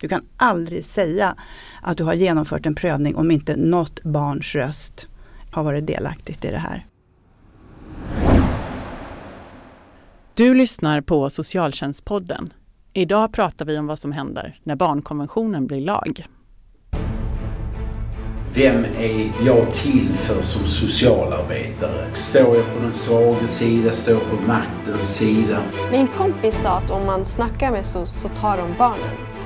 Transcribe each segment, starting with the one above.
Du kan aldrig säga att du har genomfört en prövning om inte något barns röst har varit delaktigt i det här. Du lyssnar på Socialtjänstpodden. Idag pratar vi om vad som händer när barnkonventionen blir lag. Vem är jag till för som socialarbetare? Står jag på den svaga sida? Står jag på maktens sida? Min kompis sa att om man snackar med SOS så tar de barnen.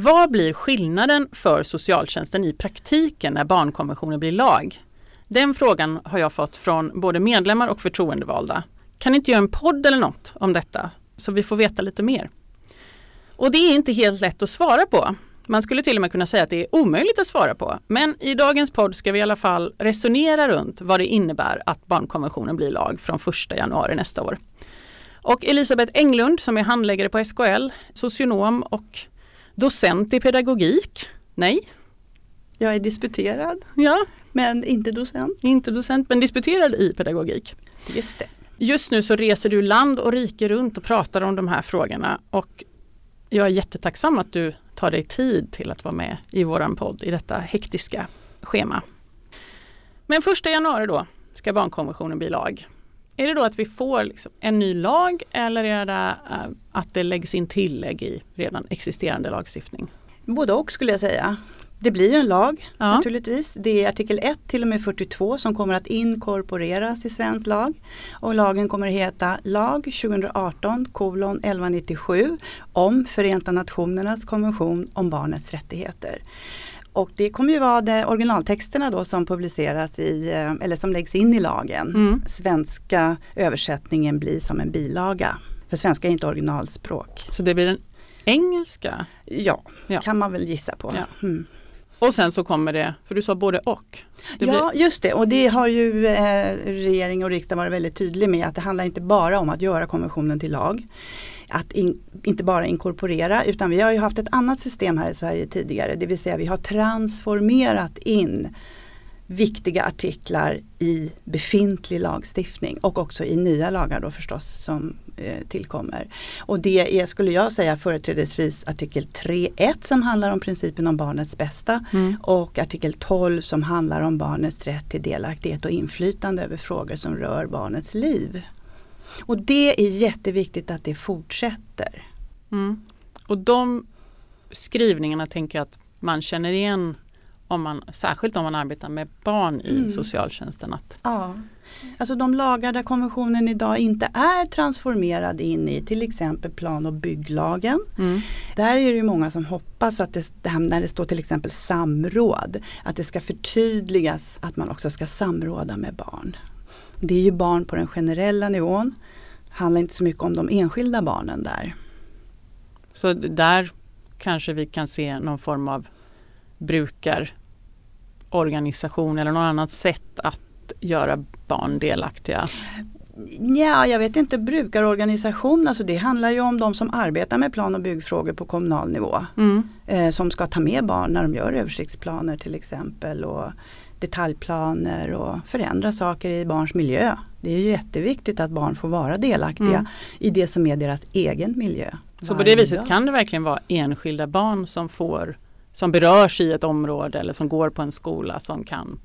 Vad blir skillnaden för socialtjänsten i praktiken när barnkonventionen blir lag? Den frågan har jag fått från både medlemmar och förtroendevalda. Kan ni inte göra en podd eller något om detta så vi får veta lite mer? Och det är inte helt lätt att svara på. Man skulle till och med kunna säga att det är omöjligt att svara på. Men i dagens podd ska vi i alla fall resonera runt vad det innebär att barnkonventionen blir lag från 1 januari nästa år. Och Elisabeth Englund som är handläggare på SKL, socionom och docent i pedagogik. Nej? Jag är disputerad, Ja, men inte docent. inte docent men disputerad i pedagogik. Just det. Just nu så reser du land och rike runt och pratar om de här frågorna och jag är jättetacksam att du tar dig tid till att vara med i våran podd i detta hektiska schema. Men första januari då ska barnkonventionen bli lag. Är det då att vi får liksom en ny lag eller är det äh, att det läggs in tillägg i redan existerande lagstiftning? Både och skulle jag säga. Det blir en lag Ja. naturligtvis. Det är artikel 1 till och med 42 som kommer att inkorporeras i svensk lag. Och lagen kommer att heta lag 2018 kolon 1197 om Förenta Nationernas konvention om barnets rättigheter. Och det kommer ju vara de originaltexterna då som publiceras i, eh, eller som läggs in i lagen. Mm. Svenska översättningen blir som en bilaga. För svenska är inte originalspråk. Så det blir den engelska Ja, Ja. kan man väl gissa på. Ja. Mm. och sen så kommer det, för du sa både och. Det ja, just det. Och det har ju eh, regering och riksdag varit väldigt tydlig med att det handlar inte bara om att göra konventionen till lag. Att in, inte bara inkorporera utan vi har ju haft ett annat system här i Sverige tidigare. Det vill säga vi har transformerat in viktiga artiklar i befintlig lagstiftning och också i nya lagar då förstås som eh, tillkommer. Och det är, skulle jag säga, företrädesvis artikel 3.1 som handlar om principen om barnets bästa Mm. och artikel 12 som handlar om barnets rätt till delaktighet och inflytande över frågor som rör barnets liv. Och det är jätteviktigt att det fortsätter. Mm. Och de skrivningarna tänker jag att man känner igen om man, särskilt om man arbetar med barn i Mm. socialtjänsten. Att, Ja. Alltså de lagar där konventionen idag inte är transformerad in i till exempel plan och bygglagen. mm. Där är det ju många som hoppas att det, när det står till exempel samråd, att det ska förtydligas att man också ska samråda med barn. Det är ju barn på den generella nivån. handlar inte så mycket om de enskilda barnen där. Så där kanske vi kan se någon form av brukarorganisation eller något annat sätt att göra barn delaktiga. Ja, jag vet inte, brukarorganisation, alltså det handlar ju om de som arbetar med plan och byggfrågor på kommunal nivå. Mm. Eh, som ska ta med barn när de gör översiktsplaner till exempel och detaljplaner och förändra saker i barns miljö. Det är ju jätteviktigt att barn får vara delaktiga Mm. i det som är deras egen miljö. Så på det viset dag. kan det verkligen vara enskilda barn som får som berörs i ett område eller som går på en skola som kan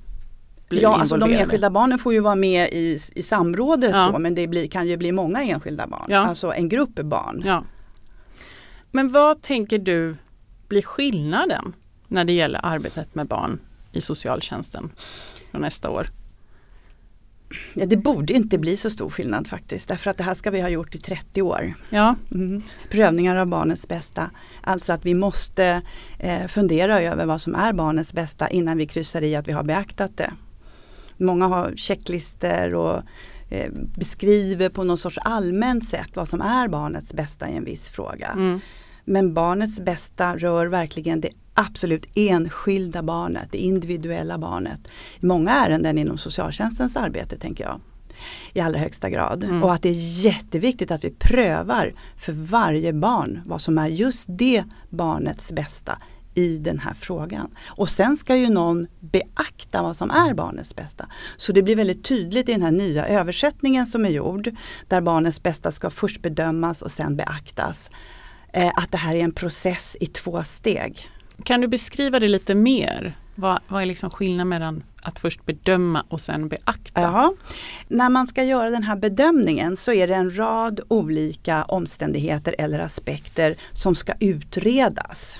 bli Ja, alltså de enskilda barnen får ju vara med i, i samrådet Ja. då, men det blir, kan ju bli många enskilda barn. Ja. Alltså en grupp barn. Ja. Men vad tänker du blir skillnaden när det gäller arbetet med barn i socialtjänsten för nästa år? Ja, det borde inte bli så stor skillnad faktiskt därför att det här ska vi ha gjort i 30 år. Ja, Mm. Prövningar av barnets bästa. Alltså att vi måste eh, fundera över vad som är barnets bästa innan vi kryssar i att vi har beaktat det. Många har checklister och eh, beskriver på något sorts allmänt sätt vad som är barnets bästa i en viss fråga. mm. Men barnets bästa rör verkligen det absolut enskilda barnet, det individuella barnet. I många ärenden inom socialtjänstens arbete tänker jag. I allra högsta grad. Mm. Och att det är jätteviktigt att vi prövar för varje barn vad som är just det barnets bästa i den här frågan. Och sen ska ju någon beakta vad som är barnets bästa. Så det blir väldigt tydligt i den här nya översättningen som är gjord, där barnets bästa ska först bedömas och sen beaktas. Eh, att det här är en process i två steg. Kan du beskriva det lite mer? Vad, vad är liksom skillnaden mellan att först bedöma och sen beakta? Ja. När man ska göra den här bedömningen så är det en rad olika omständigheter eller aspekter som ska utredas.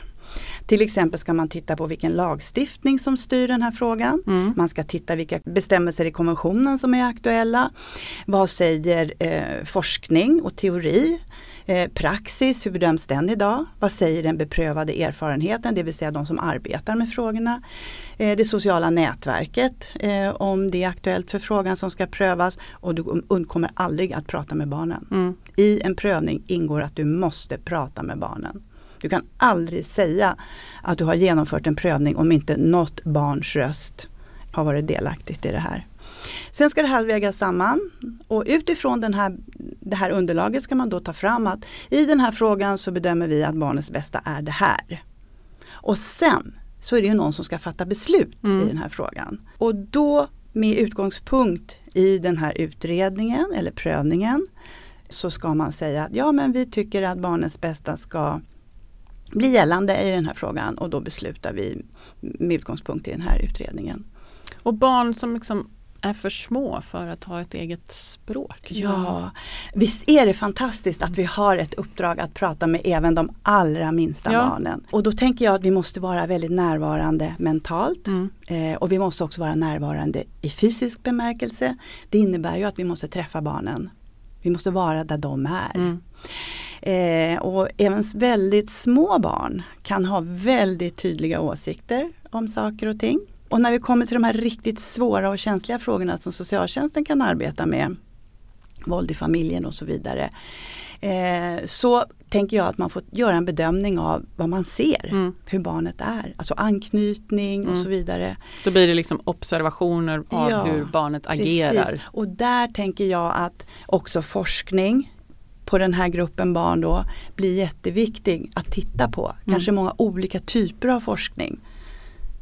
Till exempel ska man titta på vilken lagstiftning som styr den här frågan. Mm. Man ska titta vilka bestämmelser i konventionen som är aktuella. Vad säger eh, forskning och teori? Eh, praxis, hur bedöms den idag? Vad säger den beprövade erfarenheten, det vill säga de som arbetar med frågorna? Eh, det sociala nätverket, eh, om det är aktuellt för frågan som ska prövas. Och du undkommer aldrig att prata med barnen. Mm. I en prövning ingår att du måste prata med barnen. Du kan aldrig säga att du har genomfört en prövning om inte något barns röst har varit delaktigt i det här. Sen ska det här vägas samman och utifrån den här, det här underlaget ska man då ta fram att i den här frågan så bedömer vi att barnets bästa är det här. Och sen så är det ju någon som ska fatta beslut Mm. i den här frågan. Och då med utgångspunkt i den här utredningen eller prövningen så ska man säga att ja men vi tycker att barnets bästa ska bli gällande i den här frågan och då beslutar vi med utgångspunkt i den här utredningen. Och barn som liksom är för små för att ha ett eget språk. Ja, visst är det fantastiskt att vi har ett uppdrag att prata med även de allra minsta Ja. barnen. Och då tänker jag att vi måste vara väldigt närvarande mentalt Mm. eh, och vi måste också vara närvarande i fysisk bemärkelse. Det innebär ju att vi måste träffa barnen. Vi måste vara där de är. Mm. Eh, och även väldigt små barn kan ha väldigt tydliga åsikter om saker och ting. Och när vi kommer till de här riktigt svåra och känsliga frågorna som socialtjänsten kan arbeta med, våld i familjen och så vidare, eh, så tänker jag att man får göra en bedömning av vad man ser, Mm. hur barnet är. Alltså anknytning och Mm. så vidare. Då blir det liksom observationer av Ja, hur barnet agerar. Precis. Och där tänker jag att också forskning på den här gruppen barn då blir jätteviktig att titta på. Mm. Kanske många olika typer av forskning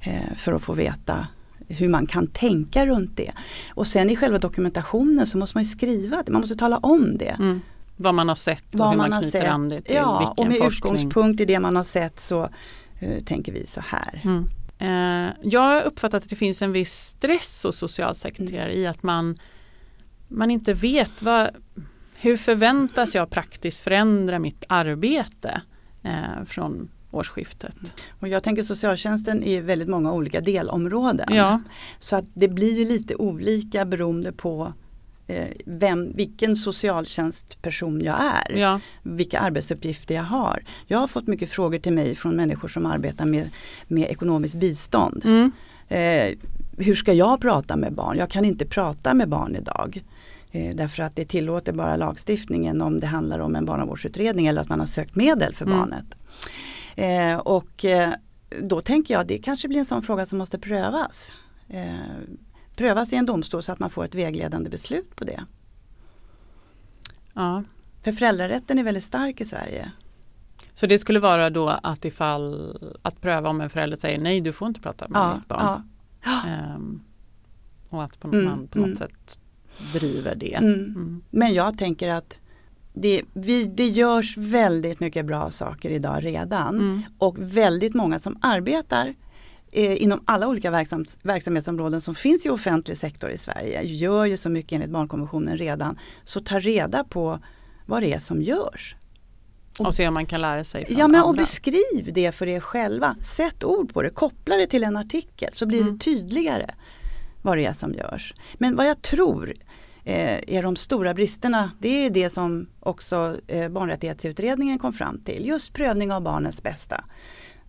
eh, för att få veta hur man kan tänka runt det. Och sen i själva dokumentationen så måste man ju skriva det, man måste tala om det. Mm. Vad man har sett och Vad hur man man knyter sett. an det till Ja, och med forskning. utgångspunkt i det man har sett så eh, tänker vi så här. Mm. Eh, jag har uppfattat att det finns en viss stress hos socialsekreterare i att man, man inte vet vad, hur förväntas jag praktiskt förändra mitt arbete eh, från årsskiftet. Och jag tänker socialtjänsten är väldigt många olika delområden. Ja, Så att det blir lite olika beroende på eh, vem, vilken socialtjänstperson jag är. ja, Vilka arbetsuppgifter jag har. Jag har fått mycket frågor till mig från människor som arbetar med, med ekonomiskt bistånd. mm, Eh, hur ska jag prata med barn? Jag kan inte prata med barn idag. Eh, därför att det tillåter bara lagstiftningen om det handlar om en barnavårdsutredning eller att man har sökt medel för Mm. barnet. Eh, och eh, då tänker jag att det kanske blir en sån fråga som måste prövas. Eh, prövas i en domstol så att man får ett vägledande beslut på det. ja. För föräldrarätten är väldigt stark i Sverige. Så det skulle vara då att ifall att pröva om en förälder säger nej du får inte prata med Ja, mitt barn. ja. Ehm, och att på, Mm, man på något mm. sätt driver det. Mm. Mm. Men jag tänker att det, vi, det görs väldigt mycket bra saker idag redan. Mm. Och väldigt många som arbetar eh, inom alla olika verksam, verksamhetsområden som finns i offentlig sektor i Sverige gör ju så mycket enligt barnkonventionen redan. Så ta reda på vad det är som görs. Och se om man kan lära sig från Ja men och andra. beskriv det för er själva. Sätt ord på det, koppla det till en artikel så blir Mm. det tydligare vad det är som görs. Men vad jag tror är de stora bristerna, det är det som också eh, barnrättighetsutredningen kom fram till. Just prövning av barnets bästa.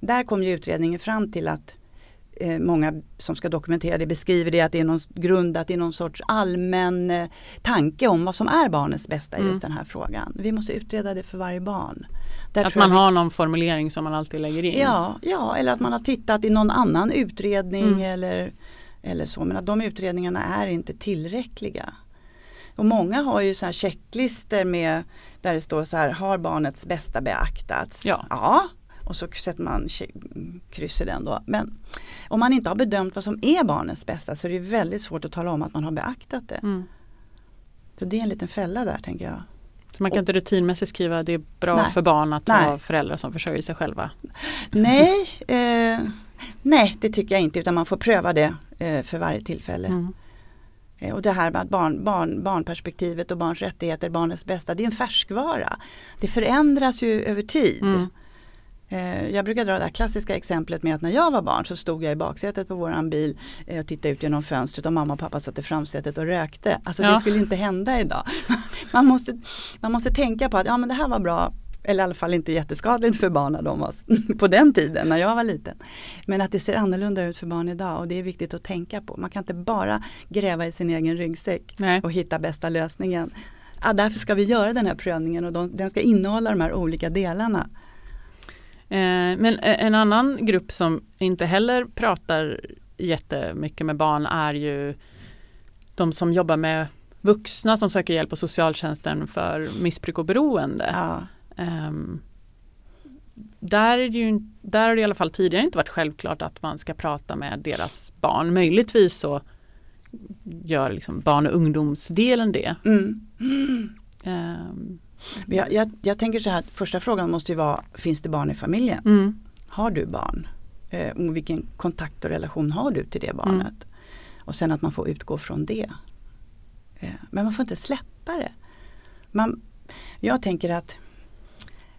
Där kom ju utredningen fram till att eh, många som ska dokumentera det beskriver det att det är någon, grundat i någon sorts allmän eh, tanke om vad som är barnets bästa i Mm. just den här frågan. Vi måste utreda det för varje barn. Där Att man vi- har någon formulering som man alltid lägger in. Ja, ja, eller att man har tittat i någon annan utredning Mm. eller, eller så. Men att de utredningarna är inte tillräckliga. Och många har ju så här checklister med där det står så här, har barnets bästa beaktats? Ja. ja. Och så sätter man kryss i den då. Men om man inte har bedömt vad som är barnets bästa så är det väldigt svårt att tala om att man har beaktat det. Mm. Så det är en liten fälla där tänker jag. Så man kan inte rutinmässigt skriva att det är bra Nej. för barn att Nej. ha föräldrar som försörjer sig själva. Nej, eh, nej det tycker jag inte utan man får pröva det eh, för varje tillfälle. Mm. Eh, Och det här med att barn, barn, barnperspektivet och barns rättigheter, barnets bästa, det är en färskvara. Det förändras ju över tid. Mm. Eh, Jag brukar dra det här klassiska exemplet med att när jag var barn så stod jag i baksätet på våran bil eh, och tittade ut genom fönstret och mamma och pappa satt i framsätet och rökte. Alltså Ja. det skulle inte hända idag. Man måste, man måste tänka på att ja men det här var bra eller i alla fall inte jätteskadligt för barn när de var s- på den tiden när jag var liten. Men att det ser annorlunda ut för barn idag och det är viktigt att tänka på. Man kan inte bara gräva i sin egen ryggsäck Nej. och hitta bästa lösningen. Ja, därför ska vi göra den här prövningen och de, den ska innehålla de här olika delarna. Eh, men en annan grupp som inte heller pratar jättemycket med barn är ju de som jobbar med vuxna som söker hjälp på socialtjänsten för missbruk och beroende. Ja. Ehm, där, är det ju, där har det i alla fall tidigare inte varit självklart att man ska prata med deras barn. Möjligtvis så gör liksom barn och ungdomsdelen det. Mm. Ehm, Men Jag, jag, jag tänker så här att första frågan måste ju vara, finns det barn i familjen? mm, Har du barn? Eh, och vilken kontakt och relation har du till det barnet? Och sen att man får utgå från det. Eh, men man får inte släppa det. Man, jag tänker att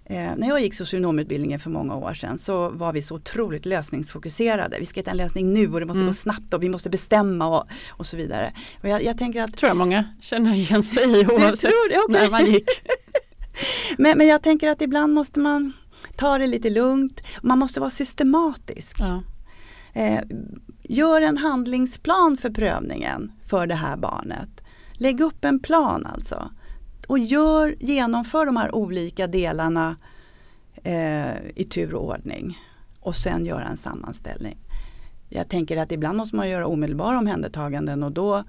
eh, när jag gick socionomutbildningen för många år sedan så var vi så otroligt lösningsfokuserade. Vi ska hitta en lösning nu och det måste Mm. gå snabbt och vi måste bestämma och, och så vidare. Och jag, jag tänker att tror jag många känner igen sig i oavsett det? Okej. när man gick. Men, men jag tänker att ibland måste man ta det lite lugnt. Man måste vara systematisk. Ja. Eh, gör en handlingsplan för prövningen för det här barnet. Lägg upp en plan alltså. Och gör, genomför de här olika delarna eh, i tur och ordning. Och sen göra en sammanställning. Jag tänker att ibland måste man göra omedelbara omhändertaganden och då,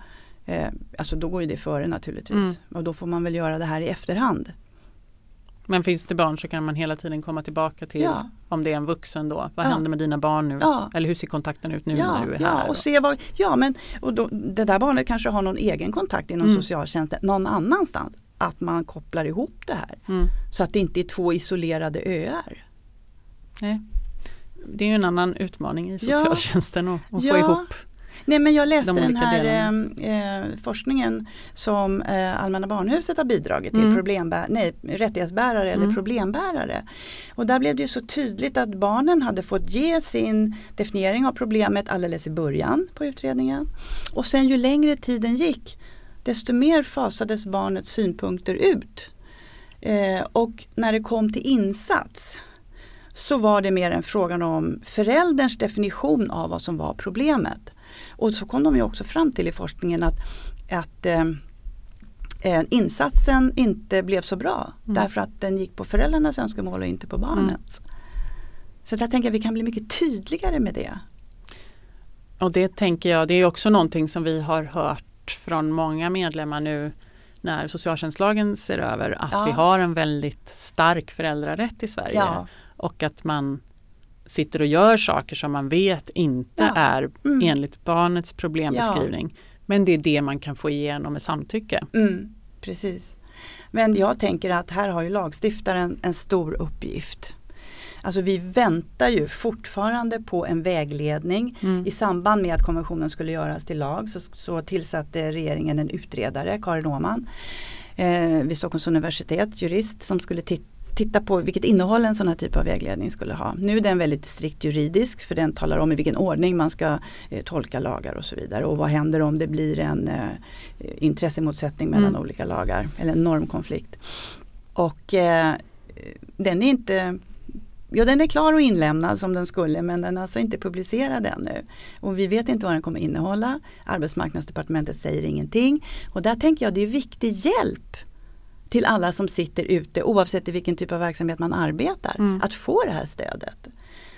eh, alltså då går ju det före naturligtvis. Mm. Och då får man väl göra det här i efterhand. Men finns det barn så kan man hela tiden komma tillbaka till Ja. om det är en vuxen då. Vad Ja. händer med dina barn nu? Ja. Eller hur ser kontakten ut nu när du är ja, här? och se vad, ja, men och då, det där barnet kanske har någon egen kontakt inom Mm. socialtjänsten någon annanstans. Att man kopplar ihop det här. Mm. Så att det inte är två isolerade öar. Nej. Det är ju en annan utmaning i Ja. socialtjänsten att, att få Ja. ihop. Nej men jag läste De den här delarna. eh, forskningen som eh, Allmänna Barnhuset har bidragit till, Mm. problembär- nej, rättighetsbärare eller Mm. problembärare. Och där blev det ju så tydligt att barnen hade fått ge sin definiering av problemet alldeles i början på utredningen. Och sen ju längre tiden gick desto mer fasades barnets synpunkter ut. Eh, och när det kom till insats så var det mer en fråga om förälderns definition av vad som var problemet. Och så kom de ju också fram till i forskningen att, att eh, eh, insatsen inte blev så bra Mm. därför att den gick på föräldrarnas önskemål och inte på barnets. Så jag tänker att vi kan bli mycket tydligare med det. Och det tänker jag, det är också någonting som vi har hört från många medlemmar nu när socialtjänstlagen ser över att Ja. vi har en väldigt stark föräldrarätt i Sverige. Ja. Och att man sitter och gör saker som man vet inte Ja. är Mm. enligt barnets problembeskrivning. Men det är det man kan få igenom med samtycke. Mm, precis. Men jag tänker att här har ju lagstiftaren en stor uppgift. Alltså vi väntar ju fortfarande på en vägledning. Mm. I samband med att konventionen skulle göras till lag så, så tillsatte regeringen en utredare, Karin Åhman, eh, vid Stockholms universitet, jurist, som skulle titta titta på vilket innehåll en sån här typ av vägledning skulle ha. Nu är den väldigt strikt juridisk för den talar om i vilken ordning man ska eh, tolka lagar och så vidare. Och vad händer om det blir en eh, intressemotsättning mellan Mm. olika lagar eller en normkonflikt. Och eh, den är inte Ja den är klar och inlämnad som den skulle men den är alltså inte publicerad ännu. Och vi vet inte vad den kommer innehålla. Arbetsmarknadsdepartementet säger ingenting. Och där tänker jag det är viktig hjälp till alla som sitter ute oavsett i vilken typ av verksamhet man arbetar. Mm. Att få det här stödet.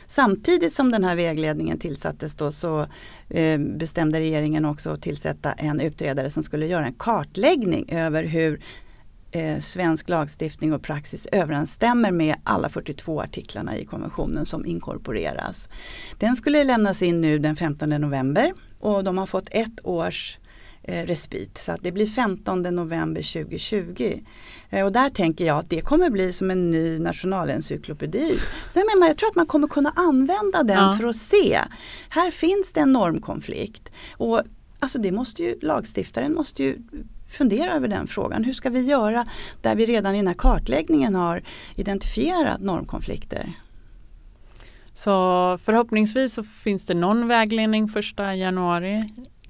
Samtidigt som den här vägledningen tillsattes då så eh, bestämde regeringen också att tillsätta en utredare som skulle göra en kartläggning över hur eh, svensk lagstiftning och praxis överensstämmer med alla 42 artiklarna i konventionen som inkorporeras. Den skulle lämnas in nu den 15 november och de har fått ett års eh, respit. Så att det blir 15 november 2020. Eh, och där tänker jag att det kommer bli som en ny nationalencyklopedi. Så jag, menar, jag tror att man kommer kunna använda den Ja. för att se. Här finns det en normkonflikt. Och alltså det måste ju, lagstiftaren måste ju fundera över den frågan. Hur ska vi göra där vi redan i den här kartläggningen har identifierat normkonflikter? Så förhoppningsvis så finns det någon vägledning första januari.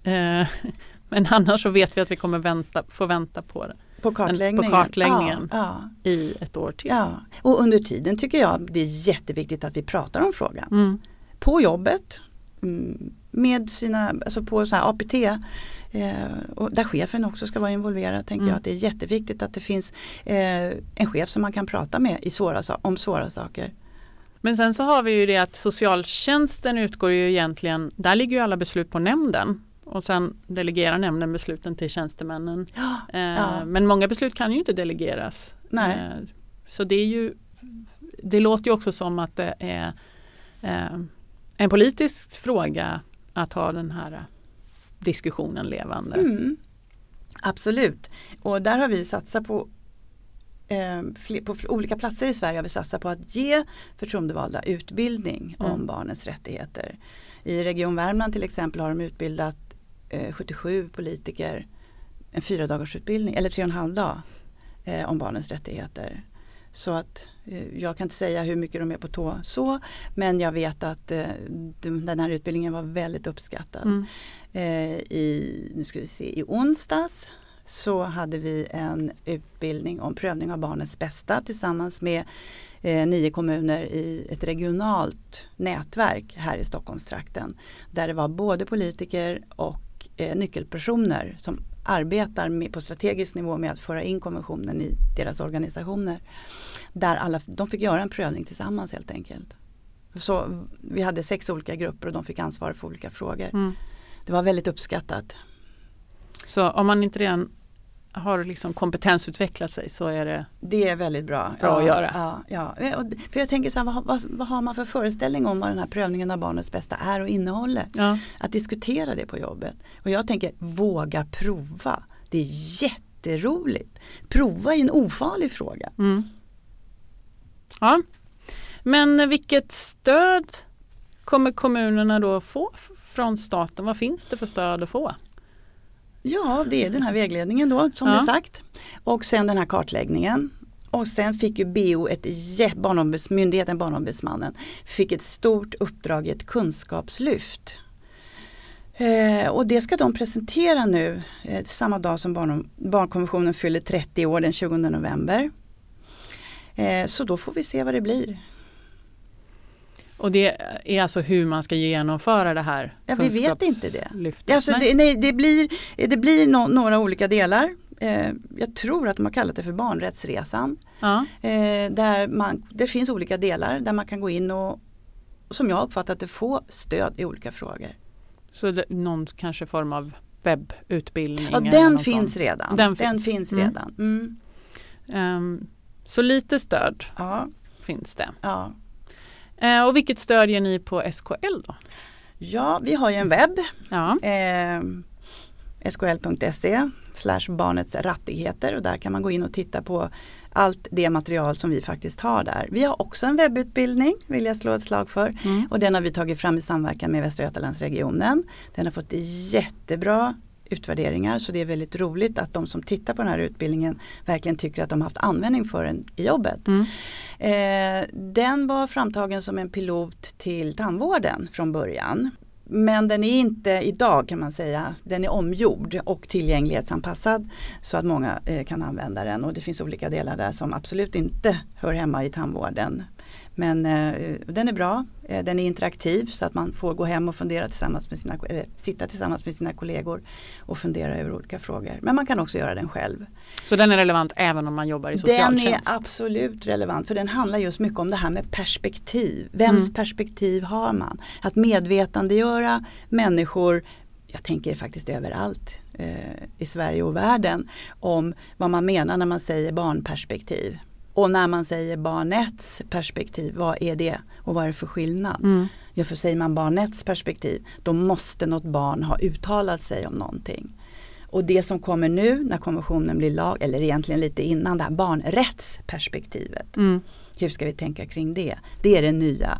Eh, men annars så vet vi att vi kommer vänta, få vänta på det På kartläggningen? kartläggningen. Ja, i ett år till. ja, ja. Och under tiden tycker jag det är jätteviktigt att vi pratar om frågan. Mm. På jobbet, mm, med sina, alltså på så här APT, eh, och där chefen också ska vara involverad tänker Mm. jag att det är jätteviktigt att det finns eh, en chef som man kan prata med i svåra, om svåra saker. Men sen så har vi ju det att socialtjänsten utgår ju egentligen, där ligger ju alla beslut på nämnden och sen delegerar nämnden besluten till tjänstemännen. Eh, ja. Men många beslut kan ju inte delegeras. Nej. Eh, så det är ju, det låter ju också som att det är eh, en politisk fråga att ha den här diskussionen levande. Mm. Absolut. Och där har vi satsat på eh, på olika platser i Sverige har vi satsat på att ge förtroendevalda utbildning om Mm. barnens rättigheter. I Region Värmland till exempel har de utbildat eh, 77 politiker en fyra dagars utbildning eller tre och en halv dag eh, om barnens rättigheter. Så att eh, jag kan inte säga hur mycket de är på tå så men jag vet att eh, den här utbildningen var väldigt uppskattad. Mm. Eh, i, nu ska vi se, i onsdags så hade vi en utbildning om prövning av barnets bästa tillsammans med eh, nio kommuner i ett regionalt nätverk här i Stockholmstrakten. Där det var både politiker och eh, nyckelpersoner som arbetar med, på strategisk nivå med att föra in konventionen i deras organisationer. Där alla, de fick göra en prövning tillsammans helt enkelt. Så vi hade sex olika grupper och de fick ansvar för olika frågor. Mm. Det var väldigt uppskattat. Så om man inte redan har liksom kompetensutvecklat sig så är det Det är väldigt bra. Bra ja, att göra. Ja, ja. För jag tänker så här, vad, har- vad, vad har man för föreställning om vad den här prövningen av barnets bästa är och innehåller? ja, Att diskutera det på jobbet. Och jag tänker, våga prova. Det är jätteroligt. Prova i en ofarlig fråga. Mm. Ja, men vilket stöd kommer kommunerna då få från staten? Vad finns det för stöd att få? Ja, det är den här vägledningen då som Ja. sagt. Och sen den här kartläggningen. Och sen fick ju BO, ett, myndigheten Barnombudsmannen, fick ett stort uppdrag i ett kunskapslyft. Eh, och det ska de presentera nu eh, samma dag som barn, barnkonventionen fyller 30 år den 20 november. Eh, så då får vi se vad det blir. Och det är alltså hur man ska genomföra det här Ja, vi vet inte det. Alltså det, nej, det blir, det blir nå- några olika delar. Eh, jag tror att de har kallat det för barnrättsresan. Ja, Eh, där man, det finns olika delar där man kan gå in och som jag uppfattat det få stöd i olika frågor. så det, någon kanske form av webbutbildning? Ja, den finns redan. Den Den finns. finns, Mm. redan. Mm. Ehm, så lite stöd Ja, finns det. ja. Eh, och vilket stöd ger ni på SKL då? ja, vi har ju en webb. Ja, Eh, skl.se slash barnets rättigheter och där kan man gå in och titta på allt det material som vi faktiskt har där. Vi har också en webbutbildning vill jag slå ett slag för mm. och den har vi tagit fram i samverkan med Västra Götalandsregionen. Den har fått jättebra utvärderingar så det är väldigt roligt att de som tittar på den här utbildningen verkligen tycker att de har haft användning för den i jobbet. Mm. Eh, den var framtagen som en pilot till tandvården från början. Men den är inte idag kan man säga, den är omgjord och tillgänglighetsanpassad så att många eh, kan använda den och det finns olika delar där som absolut inte hör hemma i tandvården. Men eh, den är bra, eh, den är interaktiv så att man får gå hem och fundera tillsammans med sina, eller sitta tillsammans med sina kollegor och fundera över olika frågor. Men man kan också göra den själv. Så den är relevant även om man jobbar i Den socialtjänst? är absolut relevant för den handlar just mycket om det här med perspektiv. Vems Mm. perspektiv har man? Att medvetandegöra människor, jag tänker faktiskt överallt eh, i Sverige och världen, om vad man menar när man säger barnperspektiv. Och när man säger barnets perspektiv, vad är det och vad är det för skillnad? Mm. Ja, för säger man barnets perspektiv, då måste något barn ha uttalat sig om någonting. Och det som kommer nu när konventionen blir lag, eller egentligen lite innan det här barnrättsperspektivet. Mm. Hur ska vi tänka kring det? Det är det nya.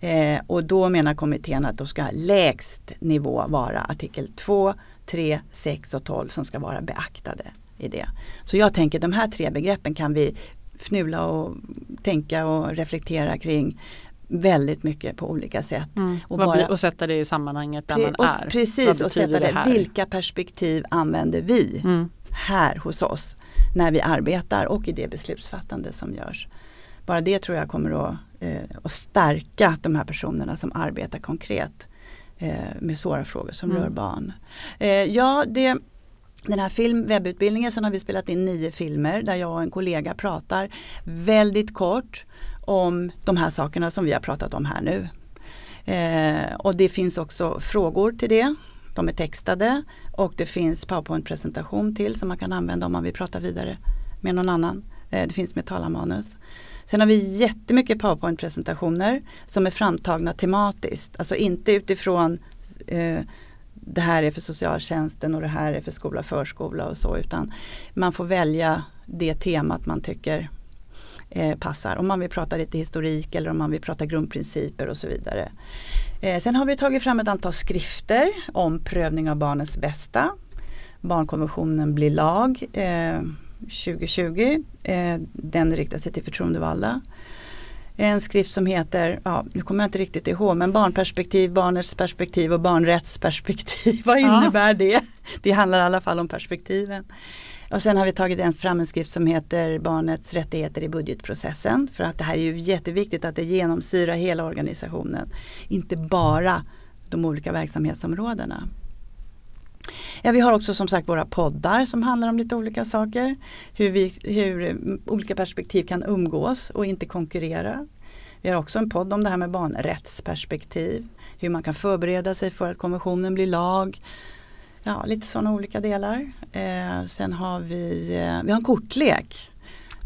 Eh, och då menar kommittén att då ska lägst nivå vara artikel 2, 3, 6 och 12 som ska vara beaktade i det. Så jag tänker de här tre begreppen kan vi fnula och tänka och reflektera kring väldigt mycket på olika sätt. Mm. Och Och, bara- och sätta det i sammanhanget där Pre- man och, är. Precis, Vad och sätta det. här? Vilka perspektiv använder vi Mm. här hos oss när vi arbetar och i det beslutsfattande som görs. Bara det tror jag kommer att, eh, att stärka de här personerna som arbetar konkret eh, med svåra frågor som Mm. rör barn. Eh, ja, det, den här film, webbutbildningen, sen har vi spelat in nio filmer där jag och en kollega pratar väldigt kort om de här sakerna som vi har pratat om här nu. Eh, och det finns också frågor till det. De är textade och det finns PowerPoint-presentation till som man kan använda om man vill prata vidare med någon annan. Eh, det finns med talarmanus. Sen har vi jättemycket PowerPoint-presentationer som är framtagna tematiskt. Alltså inte utifrån eh, det här är för socialtjänsten och det här är för skola och förskola och så utan man får välja det temat man tycker eh, passar. Om man vill prata lite historik eller om man vill prata grundprinciper och så vidare. Eh, sen har vi tagit fram ett antal skrifter om prövning av barnets bästa. Barnkonventionen blir lag eh, 2020. Eh, den riktar sig till förtroendevalda. En skrift som heter, ja, nu kommer jag inte riktigt ihåg, men barnperspektiv, barnets perspektiv och barnrättsperspektiv. Vad Ja. innebär det? Det handlar i alla fall om perspektiven. Och sen har vi tagit en, fram en skrift som heter Barnets rättigheter i budgetprocessen. För att det här är ju jätteviktigt att det genomsyrar hela organisationen. Inte bara de olika verksamhetsområdena. Ja, vi har också som sagt våra poddar som handlar om lite olika saker. Hur, vi, hur mm, olika perspektiv kan umgås och inte konkurrera. Vi har också en podd om det här med barnrättsperspektiv. Hur man kan förbereda sig för att konventionen blir lag. Ja, lite sådana olika delar. Eh, sen har vi, eh, vi har en kortlek.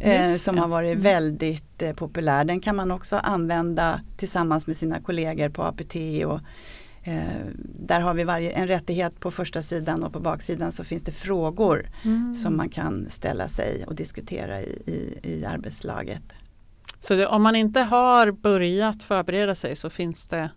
Eh, som har varit Mm. väldigt eh, populär. Den kan man också använda tillsammans med sina kollegor på APT och Eh, där har vi varje, en rättighet på första sidan och på baksidan så finns det frågor Mm. som man kan ställa sig och diskutera i, i, i arbetslaget. Så det, om man inte har börjat förbereda sig så finns det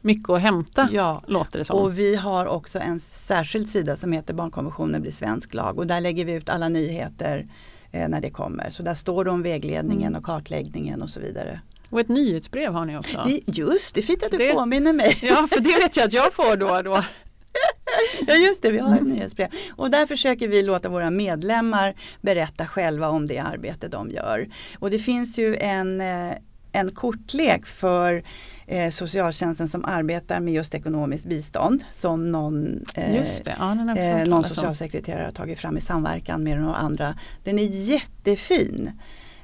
mycket att hämta, Ja, låter det som. och vi har också en särskild sida som heter Barnkonventionen blir svensk lag och där lägger vi ut alla nyheter eh, när det kommer. Så där står det om vägledningen Mm. och kartläggningen och så vidare. Och ett nyhetsbrev har ni också. Vi, just det, fint att du Det- påminner mig. Ja, för det vet jag att jag får då och då. Ja just det, vi har Mm. ett nyhetsbrev. Och där försöker vi låta våra medlemmar berätta själva om det arbete de gör. Och det finns ju en, eh, en kortlek för eh, socialtjänsten som arbetar med just ekonomiskt bistånd som någon, eh, det, ja, eh, någon socialsekreterare har tagit fram i samverkan med några andra. Den är jättefin.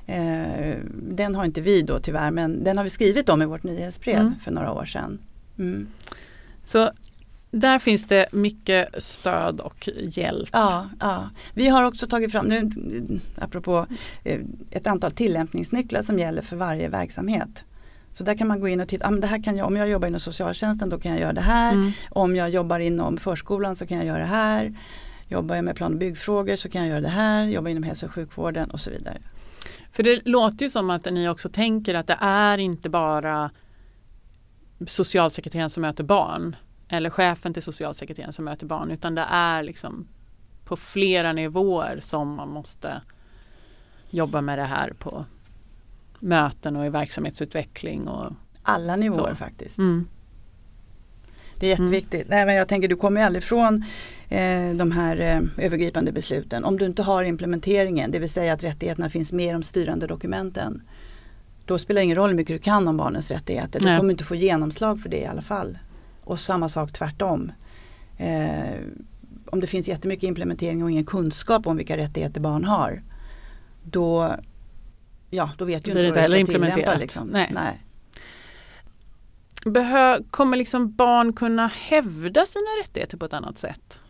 Eh, den har inte vi då tyvärr men den har vi skrivit om i vårt nyhetsbrev Mm. för några år sedan. Mm. Så där finns det mycket stöd och hjälp. Ja, ja. Vi har också tagit fram, nu, apropå eh, ett antal tillämpningsnycklar som gäller för varje verksamhet. Så där kan man gå in och titta, ah, men det här kan jag, om jag jobbar inom socialtjänsten då kan jag göra det här. Mm. Om jag jobbar inom förskolan så kan jag göra det här. Jobbar jag med plan och byggfrågor så kan jag göra det här. Jobbar inom hälso och sjukvården och så vidare. För det låter ju som att ni också tänker att det är inte bara socialsekreteraren som möter barn eller chefen till socialsekreteraren som möter barn utan det är liksom på flera nivåer som man måste jobba med det här på möten och i verksamhetsutveckling. Och, Alla nivåer Så. faktiskt. mm. Det är jätteviktigt. Nej, men jag tänker du kommer ju aldrig ifrån de här eh, övergripande besluten om du inte har implementeringen, det vill säga att rättigheterna finns med i de styrande dokumenten. då spelar det ingen roll hur mycket du kan om barnens rättigheter. Nej. Du kommer inte få genomslag för det i alla fall. Och samma sak tvärtom. Eh, om det finns jättemycket implementering och ingen kunskap om vilka rättigheter barn har. Då, ja, då vet du inte vad du ska tillämpa. Liksom. Nej. Nej. Behö, kommer liksom barn kunna hävda sina rättigheter på ett annat sätt?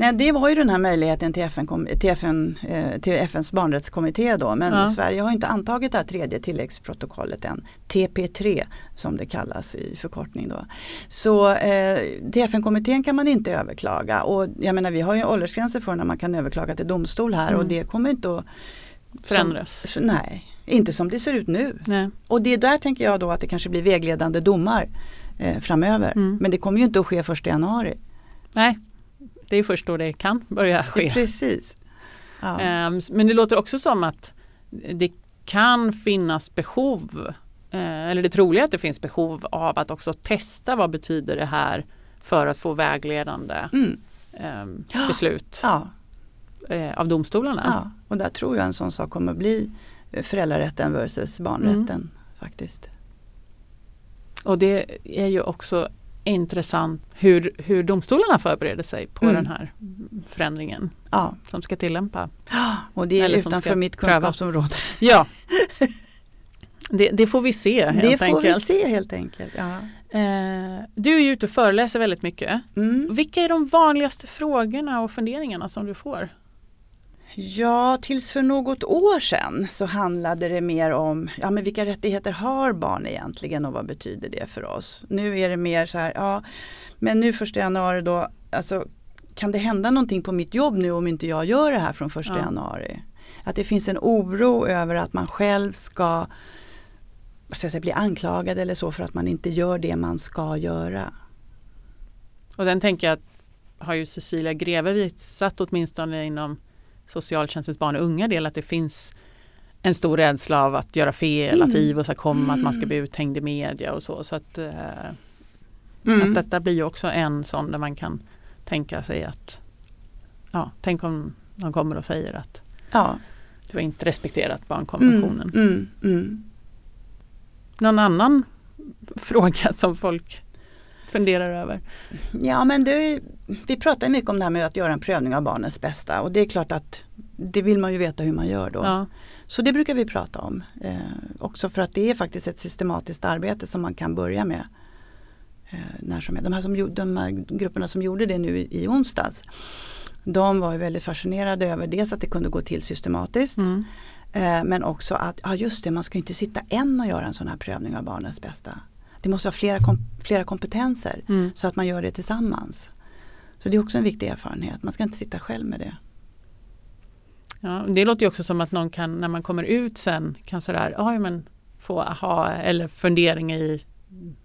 Nej, det var ju den här möjligheten till, FN, till, FN, eh, till FNs barnrättskommitté då. Men Ja. Sverige har inte antagit det här tredje tilläggsprotokollet än. TP3 som det kallas i förkortning då. Så eh, till FN-kommittén kan man inte överklaga. Och jag menar vi har ju åldersgränser för när man kan överklaga till domstol här Mm. och det kommer inte att Förändras? Som, nej, inte som det ser ut nu. Nej. Och det är där tänker jag då att det kanske blir vägledande domar eh, framöver. Mm. Men det kommer ju inte att ske första januari. Nej, det är först då det kan börja ske. Precis. Ja. Ehm, Men det låter också som att det kan finnas behov, eh, eller det troliga att det finns behov av att också testa vad betyder det här för att få vägledande Mm. ehm, beslut Ja, eh, av domstolarna. ja, och där tror jag en sån sak kommer bli eh, föräldrarätten versus barnrätten Mm. faktiskt. Och det är ju också intressant hur, hur domstolarna förbereder sig på Mm. den här förändringen Ja, som ska tillämpa. och det är Eller utanför mitt kunskapsområde. Ja, det, det får vi se helt det får enkelt. vi se helt enkelt. Ja. Eh, du är ju ute och föreläser väldigt mycket. Mm. Vilka är de vanligaste frågorna och funderingarna som du får? Ja, tills för något år sedan så handlade det mer om ja, men vilka rättigheter har barn egentligen och vad betyder det för oss? Nu är det mer så här, ja men nu första januari då, alltså kan det hända någonting på mitt jobb nu om inte jag gör det här från första Ja. januari? Att det finns en oro över att man själv ska vad ska jag säga, bli anklagad eller så för att man inte gör det man ska göra. Och den tänker jag att har ju Cecilia Greve visat åtminstone inom socialtjänstens barn och unga del att det finns en stor rädsla av att göra fel, att Mm. IVO ska komma, att man ska Mm. bli uthängd i media och så. Så att, eh, Mm. att detta blir också en sån där man kan tänka sig att ja, tänk om de kommer och säger att Ja. du har inte respekterat Mm, barnkonventionen. mm, mm. Någon annan fråga som folk funderar över? Ja men det, vi pratar mycket om det här med att göra en prövning av barnets bästa och det är klart att det vill man ju veta hur man gör då. Ja. Så det brukar vi prata om. Eh, också för att det är faktiskt ett systematiskt arbete som man kan börja med. Eh, när som helst. De, här som, de här grupperna som gjorde det nu i, i onsdags. De var ju väldigt fascinerade över dels att det kunde gå till systematiskt. Mm. Eh, men också att, ja just det, man ska inte sitta en och göra en sån här prövning av barnets bästa. Det måste vara flera, kom, flera kompetenser Mm. så att man gör det tillsammans. Så det är också en viktig erfarenhet, man ska inte sitta själv med det. Ja, det låter ju också som att någon kan, när man kommer ut sen, kan sådär, ja men få ha eller funderingar i,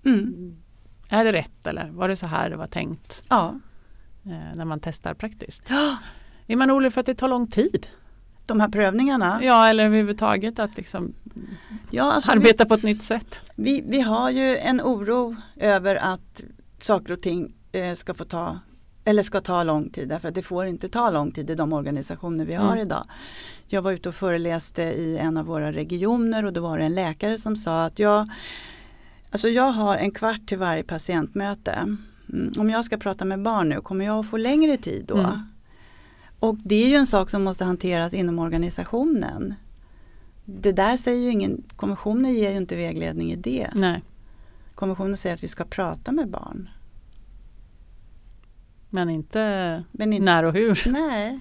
Mm. är det rätt eller var det så här det var tänkt Ja. eh, när man testar praktiskt? Är man orolig för att det tar lång tid? De här prövningarna. Ja, eller överhuvudtaget att liksom Ja, alltså vi, arbeta på ett nytt sätt. vi, vi har ju en oro över att saker och ting eh, ska få ta eller ska ta lång tid därför att det får inte ta lång tid i de organisationer vi har Mm. idag. Jag var ute och föreläste i en av våra regioner och då var det en läkare som sa att jag, alltså jag har en kvart till varje patientmöte. Mm, om jag ska prata med barn nu, kommer jag att få längre tid då? Mm. Och det är ju en sak som måste hanteras inom organisationen. Det där säger ju ingen, konventionen ger ju inte vägledning i det. Nej, Konventionen säger att vi ska prata med barn. men inte Men inte, när och hur. nej.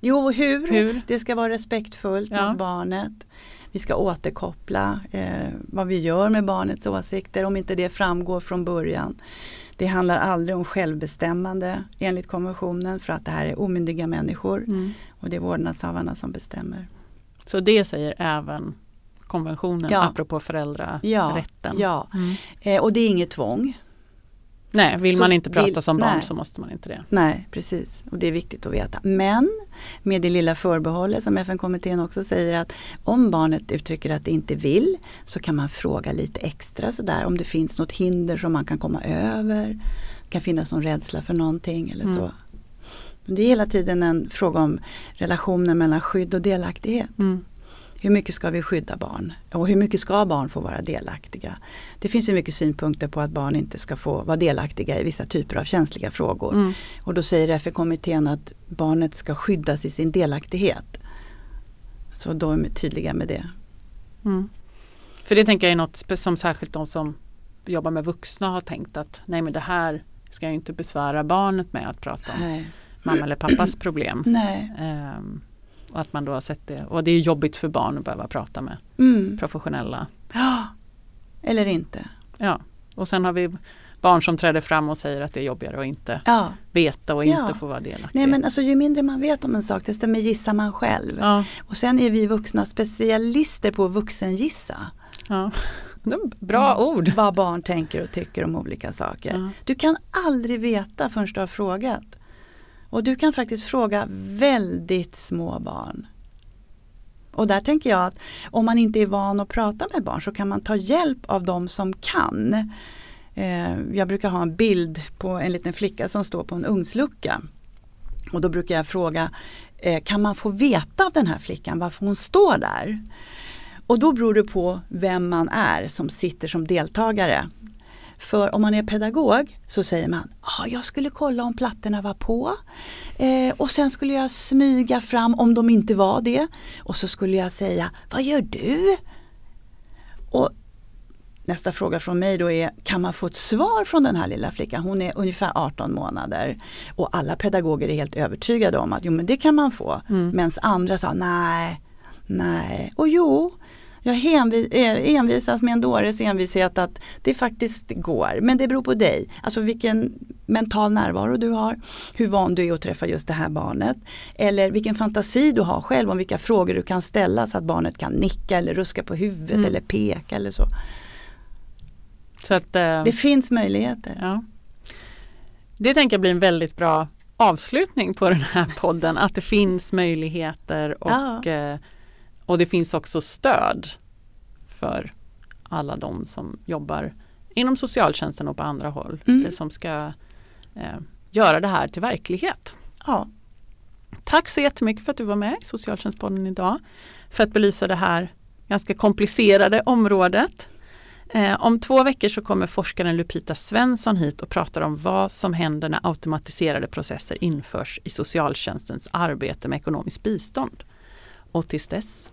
Jo, hur? Hur? Det ska vara respektfullt Ja. mot barnet. Vi ska återkoppla eh, vad vi gör med barnets åsikter om inte det framgår från början. Det handlar aldrig om självbestämmande enligt konventionen för att det här är omyndiga människor Mm. och det är vårdnadshavarna som bestämmer. Så det säger även konventionen Ja. apropå Ja, föräldrarätten. ja. Mm. Eh, och det är inget tvång. Nej, vill Så man inte prata vill- som barn nej. så måste man inte det. Nej, precis. Och det är viktigt att veta. Men med det lilla förbehållet som FN-kommittén också säger att om barnet uttrycker att det inte vill så kan man fråga lite extra sådär om det finns något hinder som man kan komma över. Det kan finnas någon rädsla för någonting eller Mm. så. Men Det är hela tiden en fråga om relationen mellan skydd och delaktighet. Mm. Hur mycket ska vi skydda barn? Och hur mycket ska barn få vara delaktiga? Det finns ju mycket synpunkter på att barn inte ska få vara delaktiga i vissa typer av känsliga frågor. Mm. Och då säger FN-kommittén att barnet ska skyddas i sin delaktighet. Så då är de tydliga med det. Mm. För det tänker jag är något som särskilt de som jobbar med vuxna har tänkt att nej men det här ska jag inte besvära barnet med att prata om Nej. mamma eller pappas problem. Nej. Ehm, och att man då har sett det. Och det är jobbigt för barn att behöva prata med Mm. professionella. Ja. Eller inte. Ja. Och sen har vi barn som träder fram och säger att det är jobbigare att inte Ja. veta och Ja. inte få vara delaktig. Nej men alltså ju mindre man vet om en sak desto mer gissar man själv. ja, Och sen är vi vuxna specialister på att vuxengissa. ja. Bra ord. Vad barn tänker och tycker om olika saker. Du kan aldrig veta förrän du har frågat. Och du kan faktiskt fråga väldigt små barn. Och där tänker jag att om man inte är van att prata med barn så kan man ta hjälp av de som kan. Eh, jag brukar ha en bild på en liten flicka som står på en ugnslucka. Och då brukar jag fråga, eh, kan man få veta av den här flickan varför hon står där? Och då beror det på vem man är som sitter som deltagare. För om man är pedagog så säger man, ah, jag skulle kolla om plattorna var på. Eh, och sen skulle jag smyga fram om de inte var det. Och så skulle jag säga, vad gör du? Och Nästa fråga från mig då är, kan man få ett svar från den här lilla flickan? Hon är ungefär 18 månader. Och alla pedagoger är helt övertygade om att jo men det kan man få. Mm. Medan andra sa nej, nej. Och jo, jag envi- envisas med en dåres envishet att det faktiskt går. Men det beror på dig. Alltså vilken mental närvaro du har. Hur van du är att träffa just det här barnet. Eller vilken fantasi du har själv om vilka frågor du kan ställa så att barnet kan nicka eller ruska på huvudet Mm. eller peka eller så. Så att, eh, Det finns möjligheter. ja. Det tänker jag blir en väldigt bra avslutning på den här podden. Att det finns möjligheter och, Ja. eh, och det finns också stöd för alla de som jobbar inom socialtjänsten och på andra håll. Mm. eh, Som ska eh, göra det här till verklighet. Ja. Tack så jättemycket för att du var med i Socialtjänstpodden idag. För att belysa det här ganska komplicerade området. Eh, om två veckor så kommer forskaren Lupita Svensson hit och pratar om vad som händer när automatiserade processer införs i socialtjänstens arbete med ekonomiskt bistånd. Och tills dess,